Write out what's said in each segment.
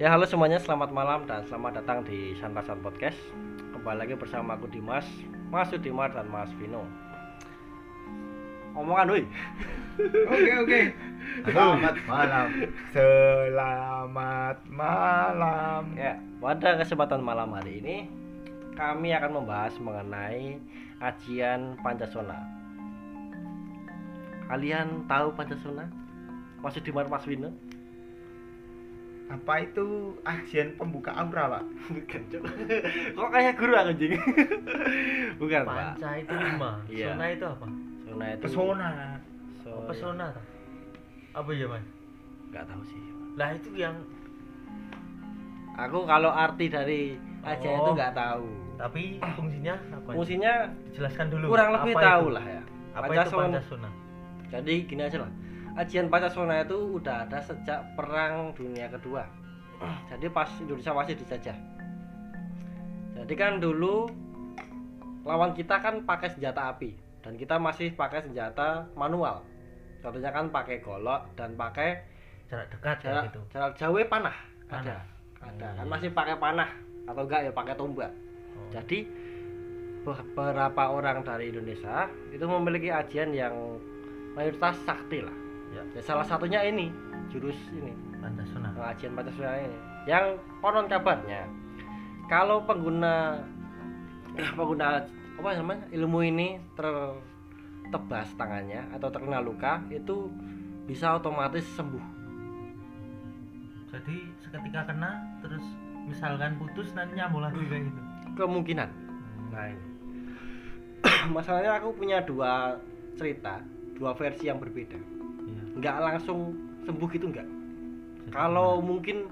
Ya halo semuanya, selamat malam dan selamat datang di Santasan Podcast Kembali lagi bersama aku Dimas, Mas Udimar dan Mas Vino Omongan woi Oke oke. Selamat malam. Selamat malam. Ya, pada kesempatan malam hari ini Kami akan membahas mengenai ajian Pancasona Kalian tahu Pancasona? Mas Udimar, Mas Vino? Apa itu ajian pembuka aura, Pak? Bukan, Cuk. Kok kayak guru aku jing? Bukan, Pak Panca itu lima. Iya. Sona itu apa? Sona itu Pesona. So, Oh, pesona toh? Apa ya, Mas? Nggak tahu sih Lah itu yang Aku kalau arti dari ajian itu Oh. nggak tahu tapi fungsinya apa? Fungsinya Dijelaskan dulu. kurang lebih Apa tahu itu? lah ya Apa itu Pancasona Pancasona? Jadi gini aja lah Ajian Pancasona itu udah ada sejak Perang Dunia Kedua Jadi pas Indonesia masih dijajah Jadi kan dulu Lawan kita kan pakai senjata api Dan kita masih pakai senjata manual Contohnya kan pakai golok dan pakai Jarak dekat jarak, gitu. jarak jauh panah Panah. Ada Ada Oh, kan iya. masih pakai panah Atau enggak ya pakai tombak Oh. Jadi beberapa orang dari Indonesia itu memiliki ajian yang mayoritas sakti lah. Ya. Ya, salah satunya ini jurus ini Pancasona. ajian Pancasila ini. Yang konon kabarnya kalau pengguna pengguna apa namanya ilmu ini tertebas tangannya atau terkena luka itu bisa otomatis sembuh. Jadi seketika kena terus misalkan putus nanti nyambung lagi kayak gitu. Kemungkinan. Nah ini masalahnya aku punya dua cerita, dua versi yang berbeda. Nggak langsung sembuh gitu nggak? Kalau mungkin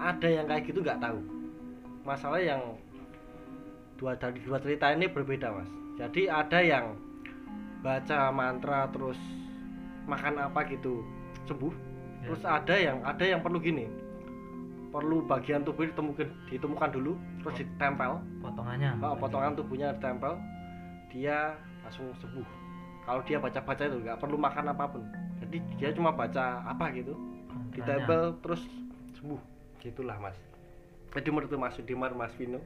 ada yang kayak gitu nggak tahu. Masalah yang dua dari dua cerita ini berbeda mas. Jadi ada yang baca mantra terus makan apa gitu sembuh. Ya. terus ada yang ada yang perlu gini. Perlu bagian tubuh ditemukan ditemukan dulu terus ditempel. potongannya. oh, potongan tubuhnya ditempel dia langsung sembuh. Kalau dia baca-baca itu nggak perlu makan apa pun jadi dia cuma baca apa gitu Mantranya. ditempel terus sembuh gitulah mas jadi menurut mas Sudimar mas Vino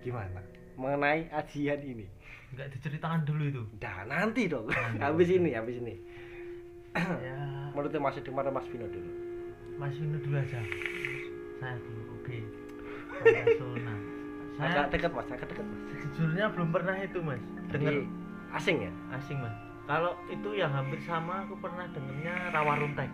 gimana mengenai ajian ini Enggak diceritakan dulu itu. nah nanti dong Nanti, habis oke. ini habis ini ya, menurut mas Sudimar mas Vino dulu Mas Vino dulu aja. Saya dulu. Oke. Pancasona. Saya agak dekat mas agak dekat mas sejujurnya belum pernah itu, Mas. Dengar asing ya asing mas kalau itu yang hampir sama aku pernah dengernya rawa runtek.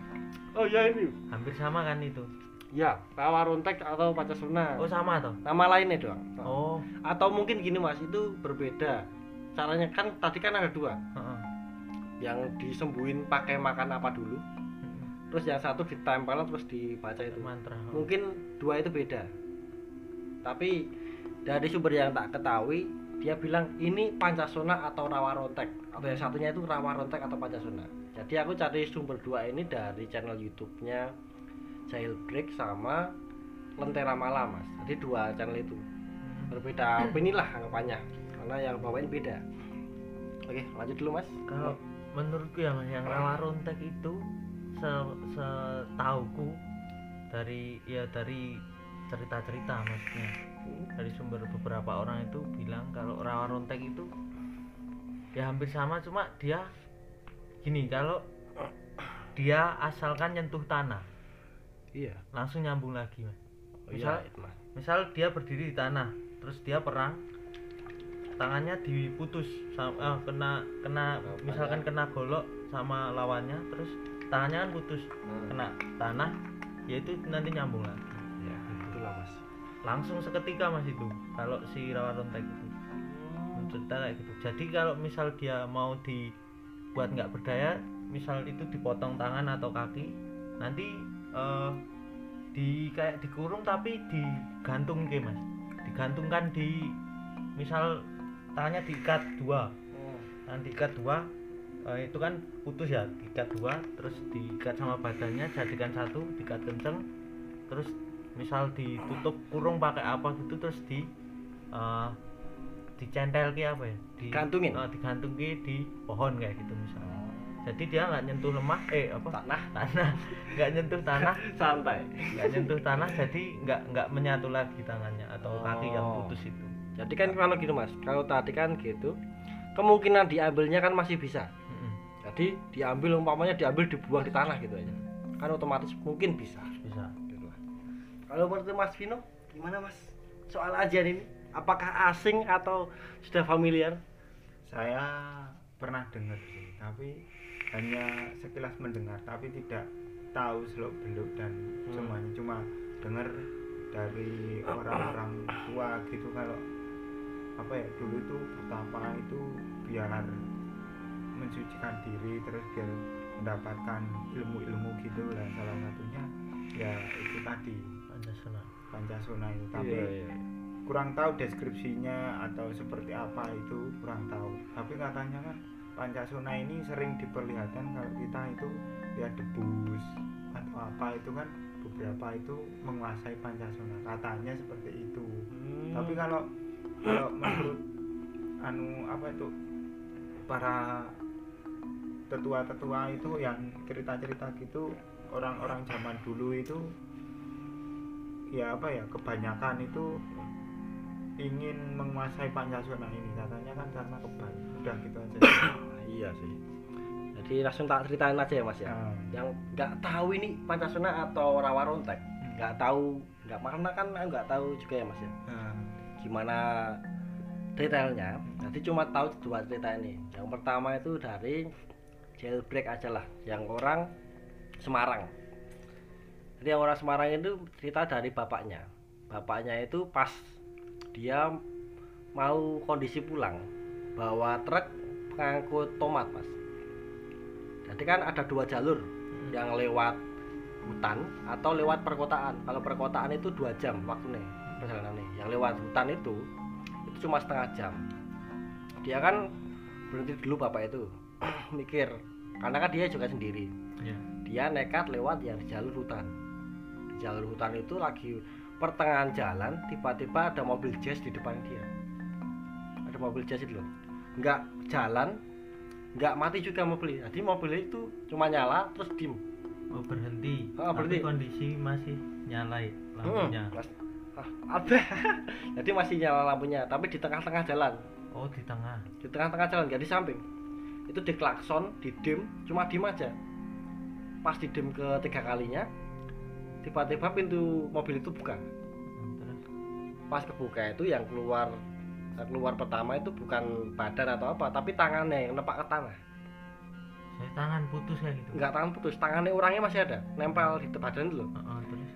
Oh ya ini. Hampir sama kan itu? Ya rawa rontek atau pancasuna oh sama toh? Nama lainnya doang oh. Atau mungkin gini mas itu berbeda. Caranya kan tadi kan ada dua. Heeh. yang disembuhin pakai makan apa dulu terus yang satu ditempel terus dibaca itu. Mantra mungkin dua itu beda. Tapi dari sumber yang tak ketahui dia bilang ini pancasona atau rawa rontek yang satunya itu rawa rontek atau pancasona jadi aku cari sumber dua ini dari channel YouTube-nya Jailbreak sama Lentera Malam mas. Jadi dua channel itu. Hmm. berbeda opini lah anggapannya? Karena yang bawain beda. Oke lanjut dulu mas. Kalau menurutku ya mas yang rawa runtek itu se setauku dari ya dari cerita-cerita maksudnya. Dari sumber beberapa orang itu bilang kalau rawa rontek itu ya hampir sama cuma dia gini kalau dia asalkan nyentuh tanah iya. langsung nyambung lagi mas. Oh, iya Misal- mas. misal dia berdiri di tanah terus dia perang tangannya diputus sama ah, kena kena Oh, misalkan kena golok sama lawannya terus tangannya kan putus Hmm. kena tanah ya itu nanti nyambung lagi. Ya itulah mas. Langsung seketika mas itu kalau si rawa rontek kayak gitu. Jadi kalau misal dia mau dibuat nggak berdaya misal itu dipotong tangan atau kaki nanti eh, di kayak dikurung tapi digantung ke mas. Digantungkan di misal tangannya diikat dua. Tangan diikat dua eh, itu kan putus ya diikat dua terus diikat sama badannya jadikan satu diikat kenceng terus misal ditutup kurung pakai apa gitu terus di eh, dicentel ke apa ya? Di Digantungin? eh, digantung ke di pohon kayak gitu misal jadi dia nggak nyentuh lemah eh apa? Tanah. Tanah. Nggak nyentuh tanah. Santai. Nggak nyentuh tanah jadi nggak nggak menyatu lagi tangannya atau kaki yang Oh. putus itu. Jadi kan kalau gitu mas kalau tadi kan gitu kemungkinan diambilnya kan masih bisa. Jadi diambil umpamanya diambil dibuang di tanah gitu aja. Kan otomatis mungkin bisa. Bisa. Gitu kalau menurut Mas Vino gimana Mas? Soal ajian ini apakah asing atau sudah familiar Saya pernah dengar sih, tapi hanya sekilas mendengar, tapi tidak tahu seluk beluk dan Hmm. semuanya. Cuma dengar dari orang-orang tua gitu kalau apa ya dulu itu pertama itu biar mensucikan diri terus biar mendapatkan ilmu-ilmu gitu lah salah satunya ya itu tadi Pancasila Pancasona itu tapi Iya, iya. Kurang tahu deskripsinya atau seperti apa itu kurang tahu. Tapi katanya kan Pancasona ini sering diperlihatkan kalau kita itu ya debus atau apa itu kan beberapa itu menguasai Pancasona katanya seperti itu. Hmm. tapi kalau kalau menurut anu apa itu para tetua-tetua itu yang cerita-cerita gitu orang-orang zaman dulu itu ya apa ya kebanyakan itu ingin menguasai Pancasona ini. Katanya kan karena kebal. Udah gitu aja. Ah, iya sih. Jadi langsung tak ceritain aja ya Mas ya. Nah, yang nggak tahu ini Pancasona atau Rawa Rontek? Nggak tahu. Nggak karena kan nggak tahu juga ya Mas ya. Nah, gimana detailnya? Jadi cuma tahu dua cerita ini. Yang pertama itu dari jailbreak aja lah. Yang orang Semarang. Jadi yang orang Semarang itu cerita dari bapaknya. Bapaknya itu pas dia mau kondisi pulang bawa truk pengangkut tomat mas. Jadi kan ada dua jalur yang lewat hutan atau lewat perkotaan. Kalau perkotaan itu dua jam waktunya perjalanannya. Yang lewat hutan itu itu cuma setengah jam. Dia kan berhenti dulu bapak itu mikir karena kan dia juga sendiri. Ya dia nekat lewat yang di jalur hutan. Di jalur hutan itu lagi pertengahan jalan tiba-tiba ada mobil jazz di depan dia. Ada mobil jazz itu loh. Nggak jalan nggak mati juga mobil jadi mobil itu cuma nyala terus dim oh berhenti. Oh, tapi berhenti. kondisi masih nyala ya lampunya. Hmm, mas- ah, ada. Jadi masih nyala lampunya tapi di tengah-tengah jalan. Oh di tengah. Di tengah-tengah jalan nggak di samping. Itu di klakson di dim cuma dim aja. Pas di dim ketiga kalinya tiba-tiba pintu mobil itu buka. Pas kebuka itu yang keluar keluar pertama itu bukan badan atau apa tapi tangannya yang nepak ke tanah saya tangan putus ya gitu? Nggak tangan putus. Tangannya orangnya masih ada. Nempel di badan itu loh. Oh, oh, terus?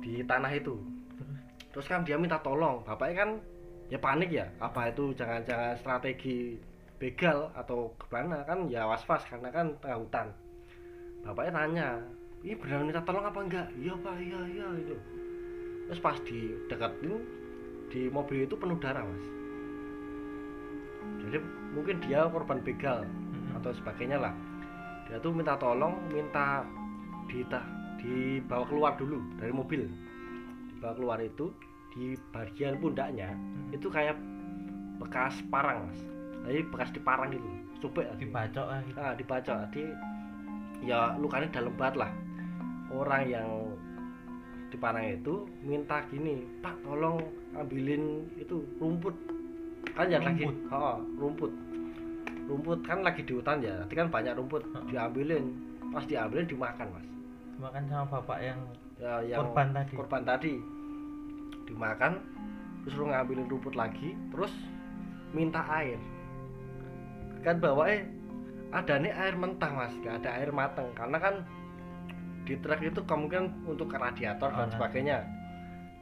Di tanah itu. Terus? Terus kan dia minta tolong. Bapaknya kan ya panik ya. Apa itu jangan-jangan strategi begal atau gimana kan ya was-was karena kan tengah hutan. Bapaknya tanya ini benar minta tolong apa enggak? Iya pak iya iya itu. Terus pas dideketin di mobil itu penuh darah mas. Jadi mungkin dia korban begal atau sebagainya lah. Dia tuh minta tolong minta dita dibawa keluar dulu dari mobil. Dibawa keluar itu di bagian pundaknya Mm. itu kayak bekas parang mas. Jadi bekas diparang gitu lah. dibacok lah gitu. Nah dibaca jadi ya lukanya dalam banget lah orang yang diparang itu minta gini pak tolong ambilin itu rumput. Kan ya lagi Rumput? oh, rumput. Rumput kan lagi di hutan ya nanti kan banyak rumput Heeh. diambilin. Pas diambilin dimakan mas. Makan sama bapak yang ya, yang korban tadi. korban tadi. Dimakan terus lu ngambilin rumput lagi terus minta air. Kan bawa eh ada nih air mentah mas gak ada air mateng. Karena kan di truk itu kemungkinan untuk radiator dan Oh, sebagainya.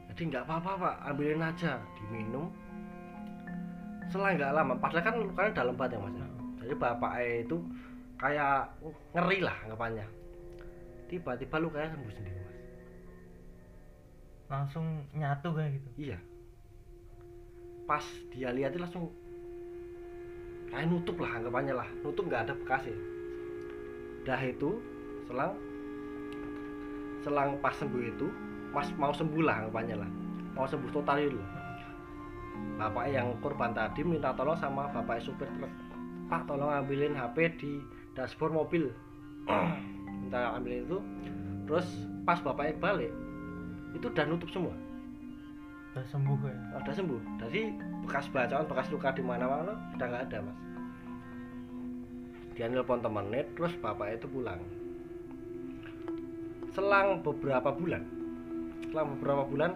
Jadi nggak apa-apa pak. Ambilin aja. Diminum. Setelah nggak lama. Padahal kan lukanya dalam banget ya mas. Ya. jadi bapak E itu kayak ngeri lah anggapannya. Tiba-tiba lukanya sembuh sendiri mas. Langsung nyatu kayak gitu? Iya. Pas dia lihat itu langsung kayak nutup lah anggapannya lah, nutup nggak ada bekasnya. Dah itu selang selang pas sembuh itu, pas mau sembuh lah anggapannya lah, mau sembuh total itu. Bapak yang korban tadi minta tolong sama bapak supir truk. pak tolong ambilin HP di dashboard mobil. Minta ambilin itu. Terus pas bapaknya balik itu udah nutup semua. Udah sembuh ya? Udah sembuh. Jadi bekas bacaan bekas luka di mana mana udah nggak ada mas. Dia nelpon temennya terus bapaknya itu pulang selang beberapa bulan. Selang beberapa bulan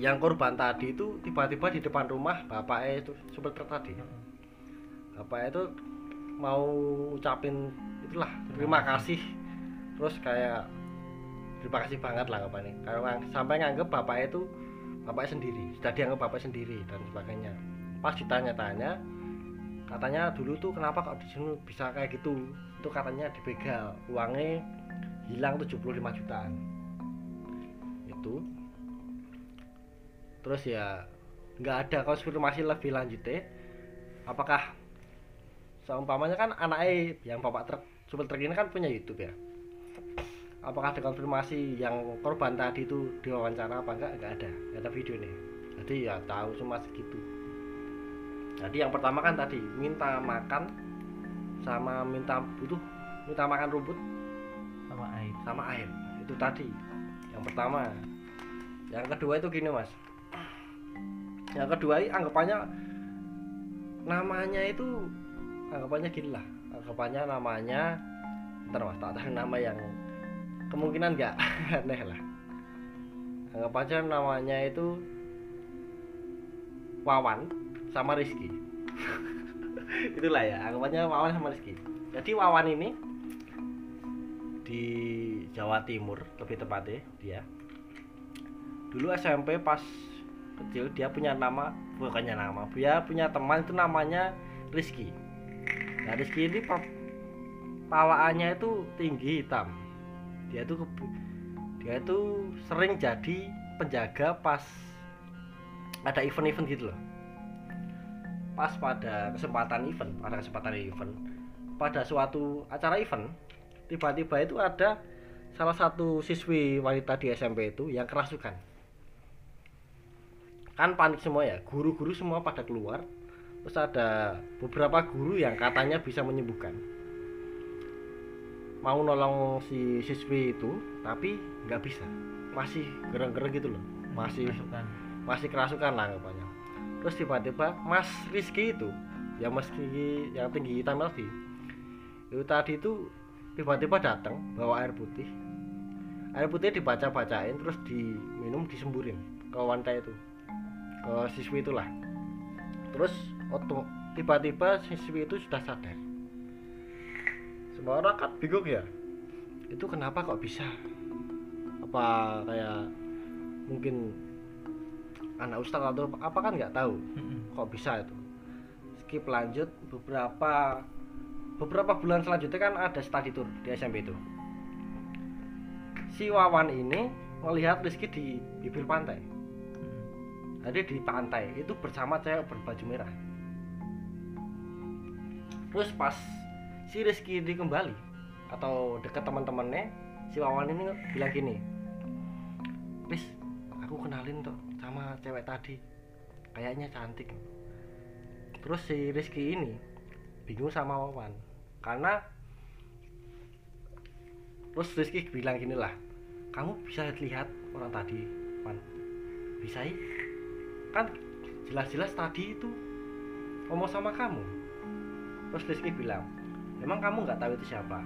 yang korban tadi itu tiba-tiba di depan rumah bapaknya itu supir tadi. Bapaknya itu mau ucapin itulah terima kasih. Terus kayak terima kasih banget lah apa nih karena sampai nganggep bapaknya itu bapaknya sendiri. Sudah dianggap bapak sendiri dan sebagainya. Pas ditanya-tanya katanya dulu tuh kenapa kok di sini bisa kayak gitu? Itu katanya dibegal uangnya hilang 75 jutaan. Itu. Terus ya nggak ada konfirmasi lebih lanjutnya. Apakah seumpamanya kan anaknya yang bapak truk supir truk ini kan punya YouTube ya? Apakah ada konfirmasi yang korban tadi itu diwawancara apa enggak? Enggak ada. Enggak ada video nih jadi ya tahu cuma segitu. Jadi yang pertama kan tadi minta makan sama minta butuh minta makan rumput sama air. Sama air. Itu tadi. Yang pertama. Yang kedua itu gini mas. Yang kedua ini anggapannya namanya itu anggapannya gini lah. Anggapannya namanya ntar mas tak tahu nama yang kemungkinan nggak aneh lah. Anggap aja namanya itu Wawan sama Rizky. Itulah ya anggapannya Wawan sama Rizky. Jadi Wawan ini di Jawa Timur lebih tepatnya dia. Dulu SMP pas kecil dia punya nama bukannya nama dia punya teman itu namanya Rizky. Nah Rizky ini pa- pawaannya itu tinggi hitam. Dia ke- dia itu sering jadi penjaga pas ada event-event gitu loh. Pas pada kesempatan event pada kesempatan event pada suatu acara event tiba-tiba itu ada salah satu siswi wanita di SMP itu yang kerasukan. Kan panik semua ya guru-guru semua pada keluar terus ada beberapa guru yang katanya bisa menyembuhkan. Mau nolong si siswi itu tapi nggak bisa. Masih gereng-gereng gitu loh masih masukan masih kerasukan lah anggapannya. Terus tiba-tiba Mas Rizky itu yang Mas Rizky yang tinggi hitam tadi itu tadi itu tiba-tiba datang bawa air putih. Air putih dibaca-bacain terus diminum disemburin ke wanita itu. Ke siswi itulah. Terus oto tiba-tiba siswi itu sudah sadar. Semua orang kan bingung ya itu kenapa kok bisa? Apa kayak mungkin anak ustadz atau apa kan nggak tahu kok bisa itu? Skip lanjut beberapa beberapa bulan selanjutnya kan ada study tour di SMP itu. Si Wawan ini melihat Rizky di bibir pantai. Jadi di pantai itu bersama cewek berbaju merah. Terus pas si Rizky ini kembali atau dekat teman-temannya si Wawan ini bilang gini Riz aku kenalin tuh sama cewek tadi. Kayaknya cantik. Terus si Rizky ini bingung sama Wawan karena terus Rizky bilang gini lah kamu bisa lihat orang tadi Wan. Bisa ya? kan jelas-jelas tadi itu ngomong sama kamu. Terus Rizky bilang emang kamu nggak tahu itu siapa?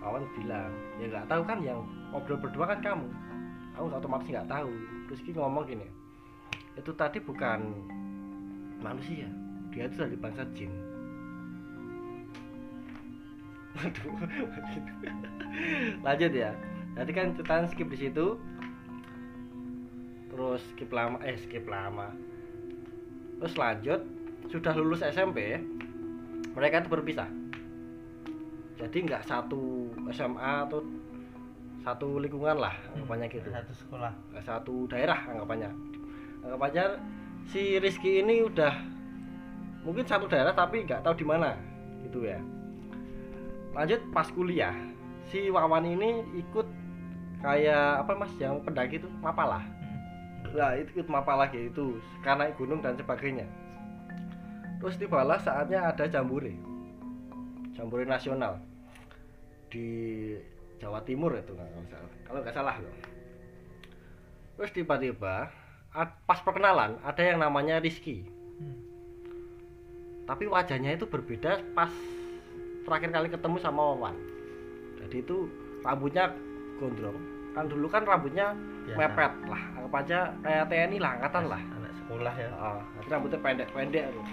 Wawan bilang ya nggak tahu kan yang ngobrol berdua kan kamu. Kamu otomatis nggak tahu. Rizky ngomong gini itu tadi bukan manusia dia itu dari bangsa jin Waduh, lanjut ya. Jadi kan ceritanya skip di situ. Terus skip lama eh skip lama. Terus lanjut. Sudah lulus SMP mereka itu berpisah jadi nggak satu SMA atau satu lingkungan lah anggapannya gitu. satu sekolah. Satu daerah anggapannya. Anggapannya si Rizky ini udah mungkin satu daerah tapi nggak tahu di mana gitu ya lanjut pas kuliah si Wawan ini ikut kayak apa mas yang pendaki itu mapalah. Mm-mm. nah itu ikut mapalah gitu karena gunung dan sebagainya. Terus tibalah saatnya ada jambore. Jambore nasional. Di Jawa Timur itu nggak kalau salah. Kalau nggak salah loh. Terus tiba-tiba pas perkenalan ada yang namanya Rizky. Hmm. tapi wajahnya itu berbeda pas terakhir kali ketemu sama Wawan jadi itu rambutnya gondrong kan dulu kan rambutnya Biasa. mepet lah anggap aja kayak TNI lah angkatan lah anak sekolah ya Ah, nanti rambutnya pendek-pendek tuh.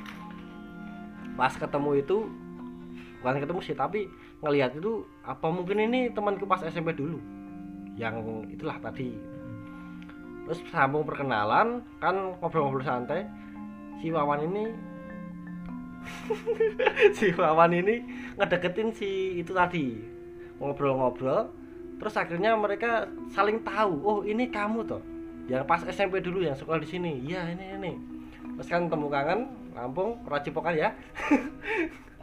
Pas ketemu itu bukan ketemu sih, tapi ngelihat itu apa mungkin ini temanku pas SMP dulu. Yang itulah tadi. Terus sambung perkenalan, kan ngobrol-ngobrol santai. Si Wawan ini si Wawan ini ngedeketin si itu tadi. Ngobrol-ngobrol, terus akhirnya mereka saling tahu, oh ini kamu toh. Yang pas SMP dulu yang sekolah di sini. Iya ini ini. Terus kan temu kangen Lampung Racipokan ya.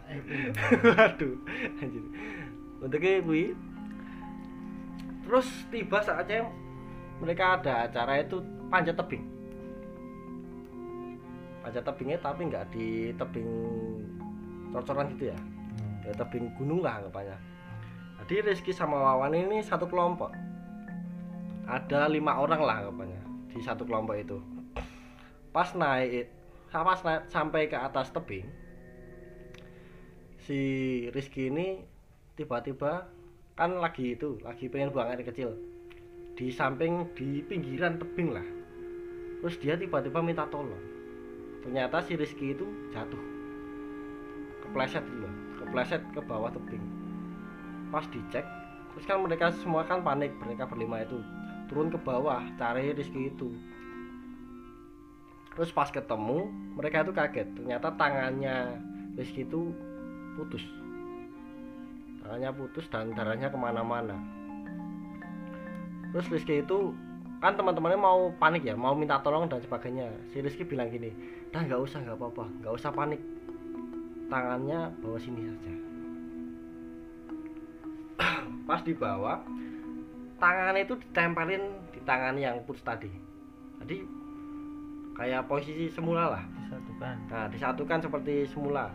Waduh anjir. Untuknya Bui terus tiba saatnya mereka ada acara itu panjat tebing panjat tebingnya tapi nggak di tebing cor-coran gitu ya. Hmm. ya tebing gunung lah anggapannya. Jadi Rizky sama Wawan ini satu kelompok. Ada lima orang lah anggapannya di satu kelompok itu. Pas naik pas naik sampai ke atas tebing si Rizky ini tiba-tiba kan lagi itu lagi pengen buang air kecil di samping di pinggiran tebing lah. Terus dia tiba-tiba minta tolong ternyata si Rizky itu jatuh. Kepleset gitu loh kepleset ke bawah tebing. Pas dicek terus kan mereka semua kan panik mereka berlima itu. Turun ke bawah cari Rizky itu. Terus pas ketemu mereka itu kaget. Ternyata tangannya Rizky itu putus. Tangannya putus dan darahnya ke mana-mana. Terus Rizky itu kan teman-temannya mau panik ya mau minta tolong dan sebagainya. Si Rizky bilang gini dah nggak usah nggak apa-apa. Nggak usah panik. Tangannya bawa sini saja. Pas dibawa tangannya itu ditempelin di tangan yang putus tadi. Jadi kayak posisi semula lah. Disatukan. Nah disatukan seperti semula.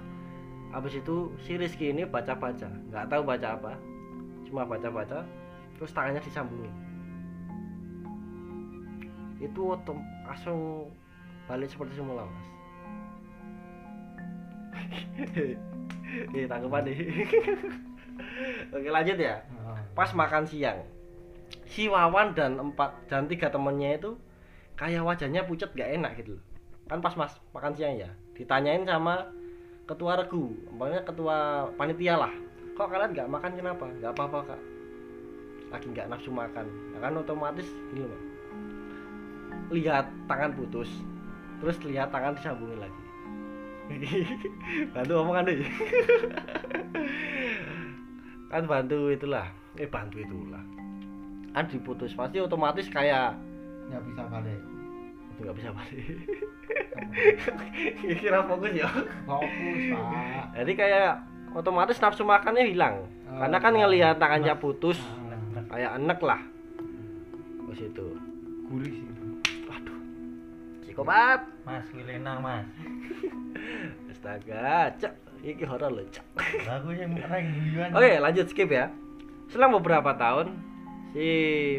Habis itu si Rizky ini baca-baca. Nggak tahu baca apa. Cuma baca-baca terus tangannya disambungin itu otom langsung balik seperti semula mas. Nih tanggapan nih. Oke lanjut ya. Ah, pas makan siang si Wawan dan empat dan tiga temennya itu kayak wajahnya pucat gak enak gitu loh. kan pas mas makan siang ya ditanyain sama ketua regu umpamanya ketua panitia lah. Kok kalian nggak makan kenapa? Nggak apa-apa kak. Lagi nggak nafsu makan. Ya kan otomatis gini loh lihat tangan putus terus lihat tangan disambungin lagi. Bantu omongan deh kan bantu itulah. Eh bantu itulah. Kan diputus pasti otomatis kayak nggak bisa balik. Nggak bisa balik. Kira fokus ya? Fokus pak. Jadi kayak otomatis nafsu makannya hilang. Karena kan ngelihat tangannya putus Ah, kayak enek lah. Terus itu. Gurih sih psikopat mas Wilena mas. Astaga cek ini horor loh cek aku yang guyon Oke, lanjut skip ya. Selang beberapa tahun, si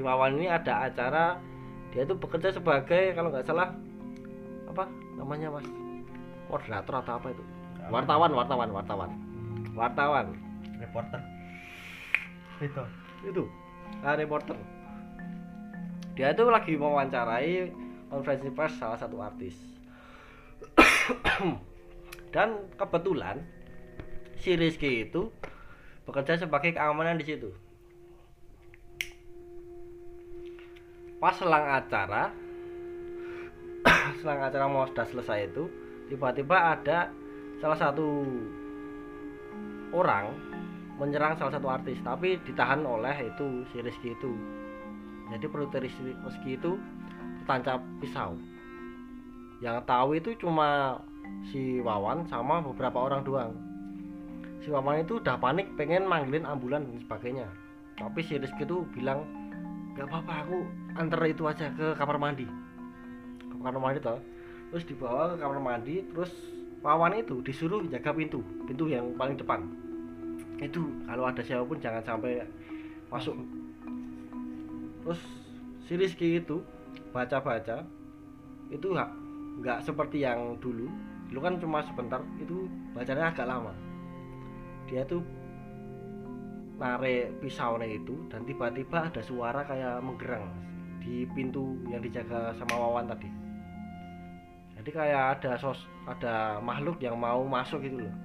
Wawan ini ada acara. Dia itu bekerja sebagai kalau nggak salah apa namanya mas? Moderator atau apa itu? Wartawan wartawan wartawan. Wartawan. Reporter. Itu. Itu. Ah, reporter. Dia itu lagi mewawancarai konferensi pers salah satu artis. Dan kebetulan si Rizky itu bekerja sebagai keamanan di situ. Pas selang acara selang acara mau sudah selesai itu tiba-tiba ada salah satu orang menyerang salah satu artis tapi ditahan oleh itu si Rizky itu. Jadi perut Rizky itu tancap pisau. Yang tahu itu cuma si Wawan sama beberapa orang doang. Si Wawan itu udah panik pengen manggilin ambulan dan sebagainya. Tapi si Rizky itu bilang gak apa-apa aku antar itu aja ke kamar mandi. Ke kamar mandi toh. Terus dibawa ke kamar mandi terus Wawan itu disuruh jaga pintu pintu yang paling depan. Itu kalau ada siapa pun jangan sampai masuk. Terus si Rizky itu baca-baca itu nggak nggak seperti yang dulu. Dulu kan cuma sebentar itu bacanya agak lama. Dia tuh narik pisaunya itu dan tiba-tiba ada suara kayak menggerang di pintu yang dijaga sama Wawan tadi. Jadi kayak ada sos ada makhluk yang mau masuk gitu loh.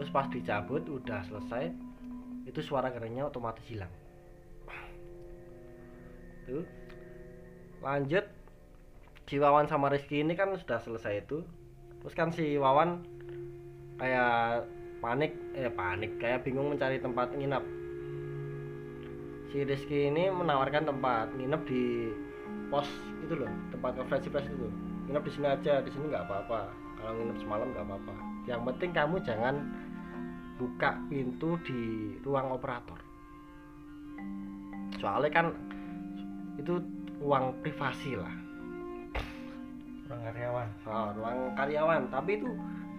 Terus pas dicabut udah selesai itu suara kerennya otomatis hilang. Tuh lanjut. Si Wawan sama Rizky ini kan sudah selesai itu. Terus kan si Wawan kayak panik eh panik kayak bingung mencari tempat nginap si Rizky ini menawarkan tempat nginep di pos itu loh tempat konferensi pers itu. Nginep di sini aja di sini nggak apa-apa. Kalau nginep semalam nggak apa-apa. Yang penting kamu jangan buka pintu di ruang operator. Soalnya kan itu ruang privasi lah. Orang karyawan. Oh, ruang karyawan. Tapi itu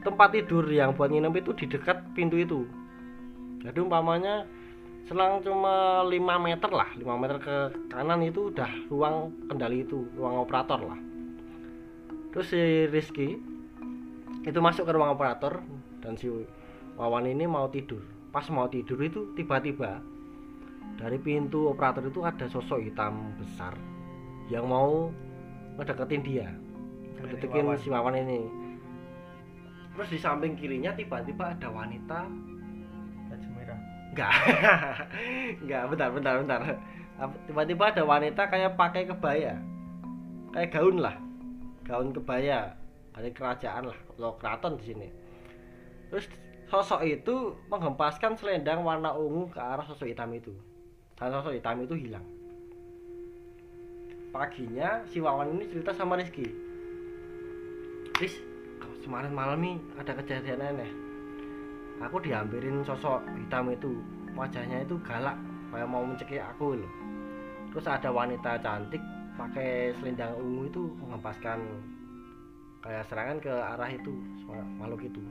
tempat tidur yang buat nginep itu di dekat pintu itu. Jadi umpamanya selang cuma 5 meter lah 5 meter ke kanan itu udah ruang kendali itu ruang operator lah. Terus si Rizky itu masuk ke ruang operator dan si Wawan ini mau tidur. Pas mau tidur itu tiba-tiba dari pintu operator itu ada sosok hitam besar yang mau ngedeketin dia. Ngedeketin si Wawan ini. Terus di samping kirinya tiba-tiba ada wanita. Baju merah. Enggak. Enggak bentar bentar bentar. Tiba-tiba ada wanita kayak pakai kebaya. Kayak gaun lah. Gaun kebaya. Dari kerajaan lah. Atau keraton di sini. Terus sosok itu menghempaskan selendang warna ungu ke arah sosok hitam itu. Dan sosok hitam itu hilang paginya si Wawan ini cerita sama Rizky. Riz kemarin malam nih ada kejadian aneh. Aku dihampirin sosok hitam itu wajahnya itu galak kayak mau mencekik aku loh terus ada wanita cantik pakai selendang ungu itu menghempaskan kayak serangan ke arah itu makhluk itu.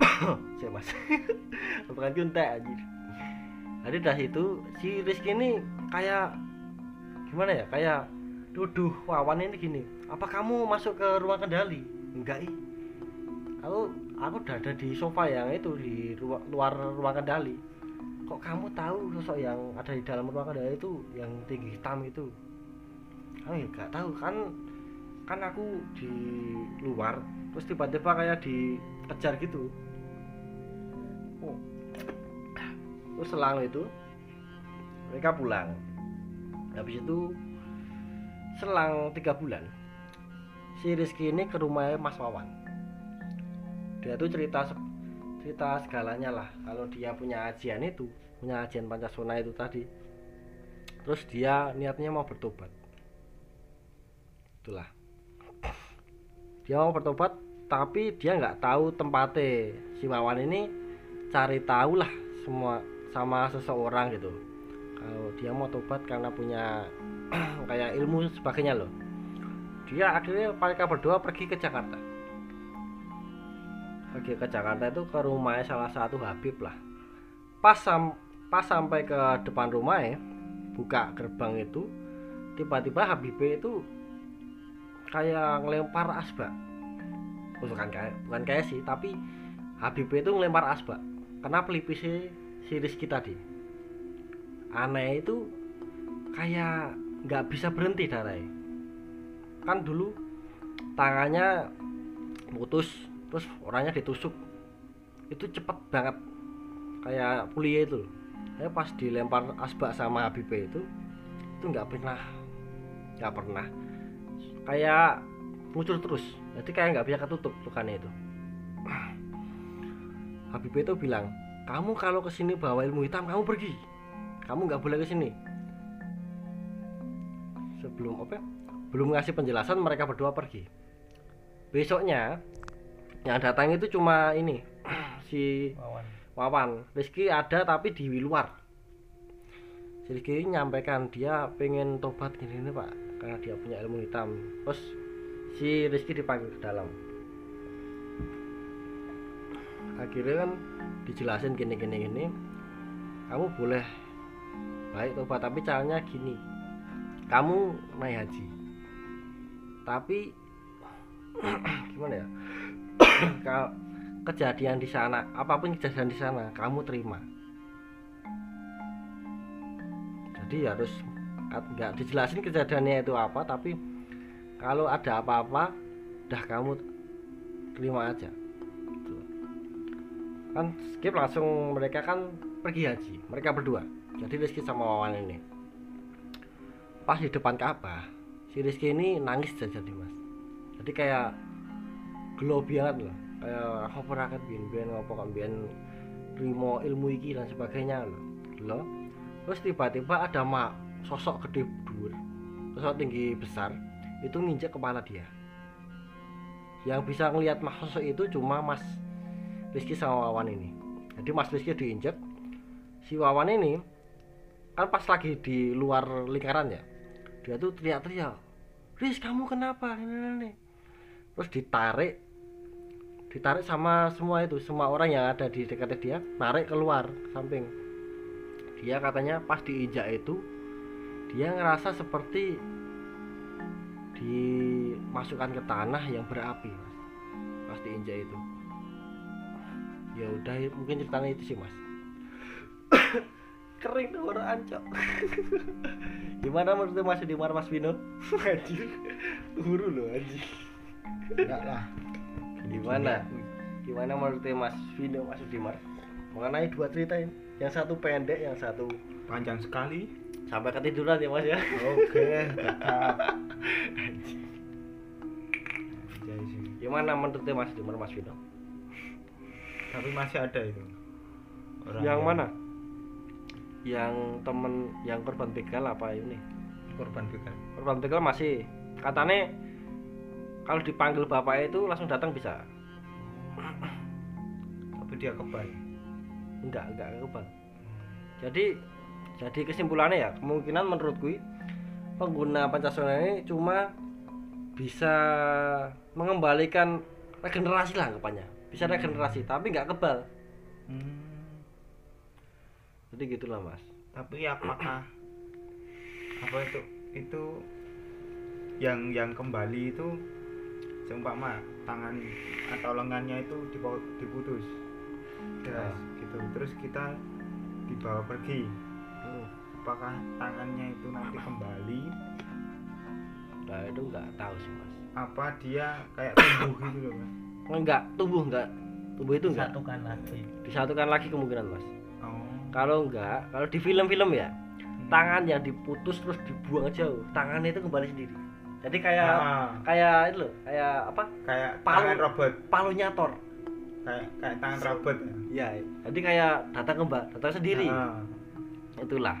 Saya mas bukan kuntek aja jadi dari itu si Rizky ini kayak gimana ya kayak duduh wawan ini gini apa kamu masuk ke ruang kendali? Enggak ih. Aku aku udah ada di sofa yang itu di ruang, luar ruang kendali. Kok kamu tahu sosok yang ada di dalam ruang kendali itu yang tinggi hitam itu? Kamu ya nggak tahu kan kan aku di luar terus tiba-tiba kayak dikejar gitu terus selang itu mereka pulang. Habis itu selang tiga bulan si Rizky ini ke rumah Mas Wawan. Dia tuh cerita cerita segalanya lah. Kalau dia punya ajian itu punya ajian Pancasona itu tadi. Terus dia niatnya mau bertobat. Itulah. Dia mau bertobat tapi dia nggak tahu tempatnya si Wawan ini. Cari tahu lah semua sama seseorang gitu. Kalau dia mau tobat karena punya kayak ilmu sebagainya loh. Dia akhirnya mereka berdua pergi ke Jakarta. Pergi ke Jakarta itu ke rumahnya salah satu Habib lah. Pas sam pas sampai ke depan rumahnya buka gerbang itu tiba-tiba Habib itu kayak ngelempar asbak. Bukan kayak bukan kayak sih tapi Habib itu ngelempar asbak. Kena pelipisnya si Rizky tadi. Aneh itu kayak nggak bisa berhenti darahnya kan dulu tangannya putus terus orangnya ditusuk. Itu cepet banget. Kayak kuliah itu saya pas dilempar asbak sama Habib itu itu nggak pernah nggak pernah. Kayak muncul terus. Jadi kayak nggak bisa ketutup lukanya itu. Habib itu bilang kamu kalau ke sini bawa ilmu hitam kamu pergi. Kamu nggak boleh ke sini. Sebelum apa? Belum ngasih penjelasan mereka berdua pergi. Besoknya yang datang itu cuma ini si Wawan. Wawan. Rizky ada tapi di luar. Si Rizky nyampaikan dia pengen tobat gini nih pak. Karena dia punya ilmu hitam. Terus si Rizky dipanggil ke dalam akhirnya kan dijelasin gini gini gini. Kamu boleh baik tobat tapi caranya gini. Kamu naik haji. Tapi gimana ya? Kalau kejadian di sana apa pun kejadian di sana kamu terima. Jadi harus nggak dijelasin kejadiannya itu apa tapi kalau ada apa-apa dah kamu terima aja. Kan skip langsung mereka kan pergi haji mereka berdua. Jadi Rizky sama Wawan ini. Pas di depan Ka'bah si Rizky ini nangis jadi mas. Jadi kayak gelo banget loh. Kayak apa rakyat bian bian apa kan bian terima ilmu iki dan sebagainya loh. Terus tiba-tiba ada mak sosok gede dur sosok tinggi besar itu nginjek kepala dia. Yang bisa ngelihat mas sosok itu cuma mas Rizky sama Wawan ini. Jadi mas Rizky diinjek. Si Wawan ini kan pas lagi di luar lingkaran ya dia tuh teriak-teriak Riz kamu kenapa? Ini, ini, ini." terus ditarik ditarik sama semua itu semua orang yang ada di dekatnya dia tarik keluar ke samping. Dia katanya pas diinjak itu dia ngerasa seperti dimasukkan ke tanah yang berapi mas. Pas diinjak itu ya udah mungkin ceritanya itu sih mas. Kering tuh orang ancok gimana menurut mas di Mas Vino? Anjir huru loh anjir enggak lah. Gimana? Gimana menurut Mas Vino Mas Udimar? Mengenai dua cerita ini. Yang satu pendek yang satu panjang sekali. Sampai ketiduran ya Mas ya? Oke gimana menurut Mas Udimar Mas Vino tapi masih ada itu. Orang yang mana? Yang temen yang korban begal apa ini? Korban begal. Korban begal masih. Katanya kalau dipanggil bapak itu langsung datang bisa. Tapi dia kebal. Enggak enggak kebal. Jadi jadi kesimpulannya ya kemungkinan menurutku pengguna Pancasila ini cuma bisa mengembalikan regenerasi lah anggapannya bisa regenerasi tapi nggak kebal. Hmm, jadi gitulah mas. Tapi apakah apa itu? Itu yang yang kembali itu seumpama tangan atau lengannya itu dipo- diputus. Ah. ya gitu. Terus kita dibawa pergi. Hmm. apakah tangannya itu nanti kembali? Nah itu nggak tahu sih mas. Apa dia kayak tumbuh gitu loh mas enggak tubuh enggak. Tubuh itu enggak. Satukan lagi. Disatukan lagi kemungkinan mas. Oh. Kalau enggak kalau di film-film ya tangan yang diputus terus dibuang jauh tangannya itu kembali sendiri. Jadi kayak Ah, kayak itu loh kayak apa? Kayak Palu. tangan robot. palunya Thor kayak kayak tangan robot ya? Ya jadi kayak datang kembali datang sendiri. Ah, itulah.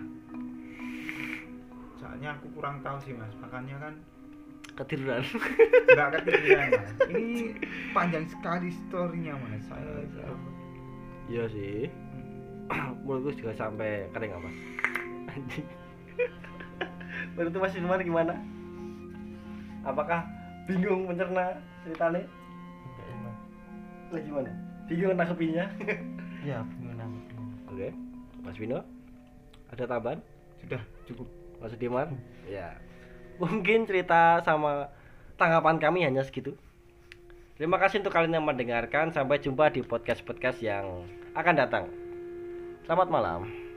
Soalnya aku kurang tahu sih mas. Makanya kan ketiduran. Nggak ketiduran mas. Ini panjang sekali storynya mas. Saya iya sih. Mulutku juga sampai kering apa anjing. Menurut Mas Firman gimana? Apakah bingung mencerna ceritanya? Enggak, Mas. Lah gimana? Bingung nangkepinya ya bingung oke. Mas Vino ada tambahan? Sudah cukup. Mas Sudirman? Ya mungkin cerita sama tanggapan kami hanya segitu. Terima kasih untuk kalian yang mendengarkan. Sampai jumpa di podcast-podcast yang akan datang. Selamat malam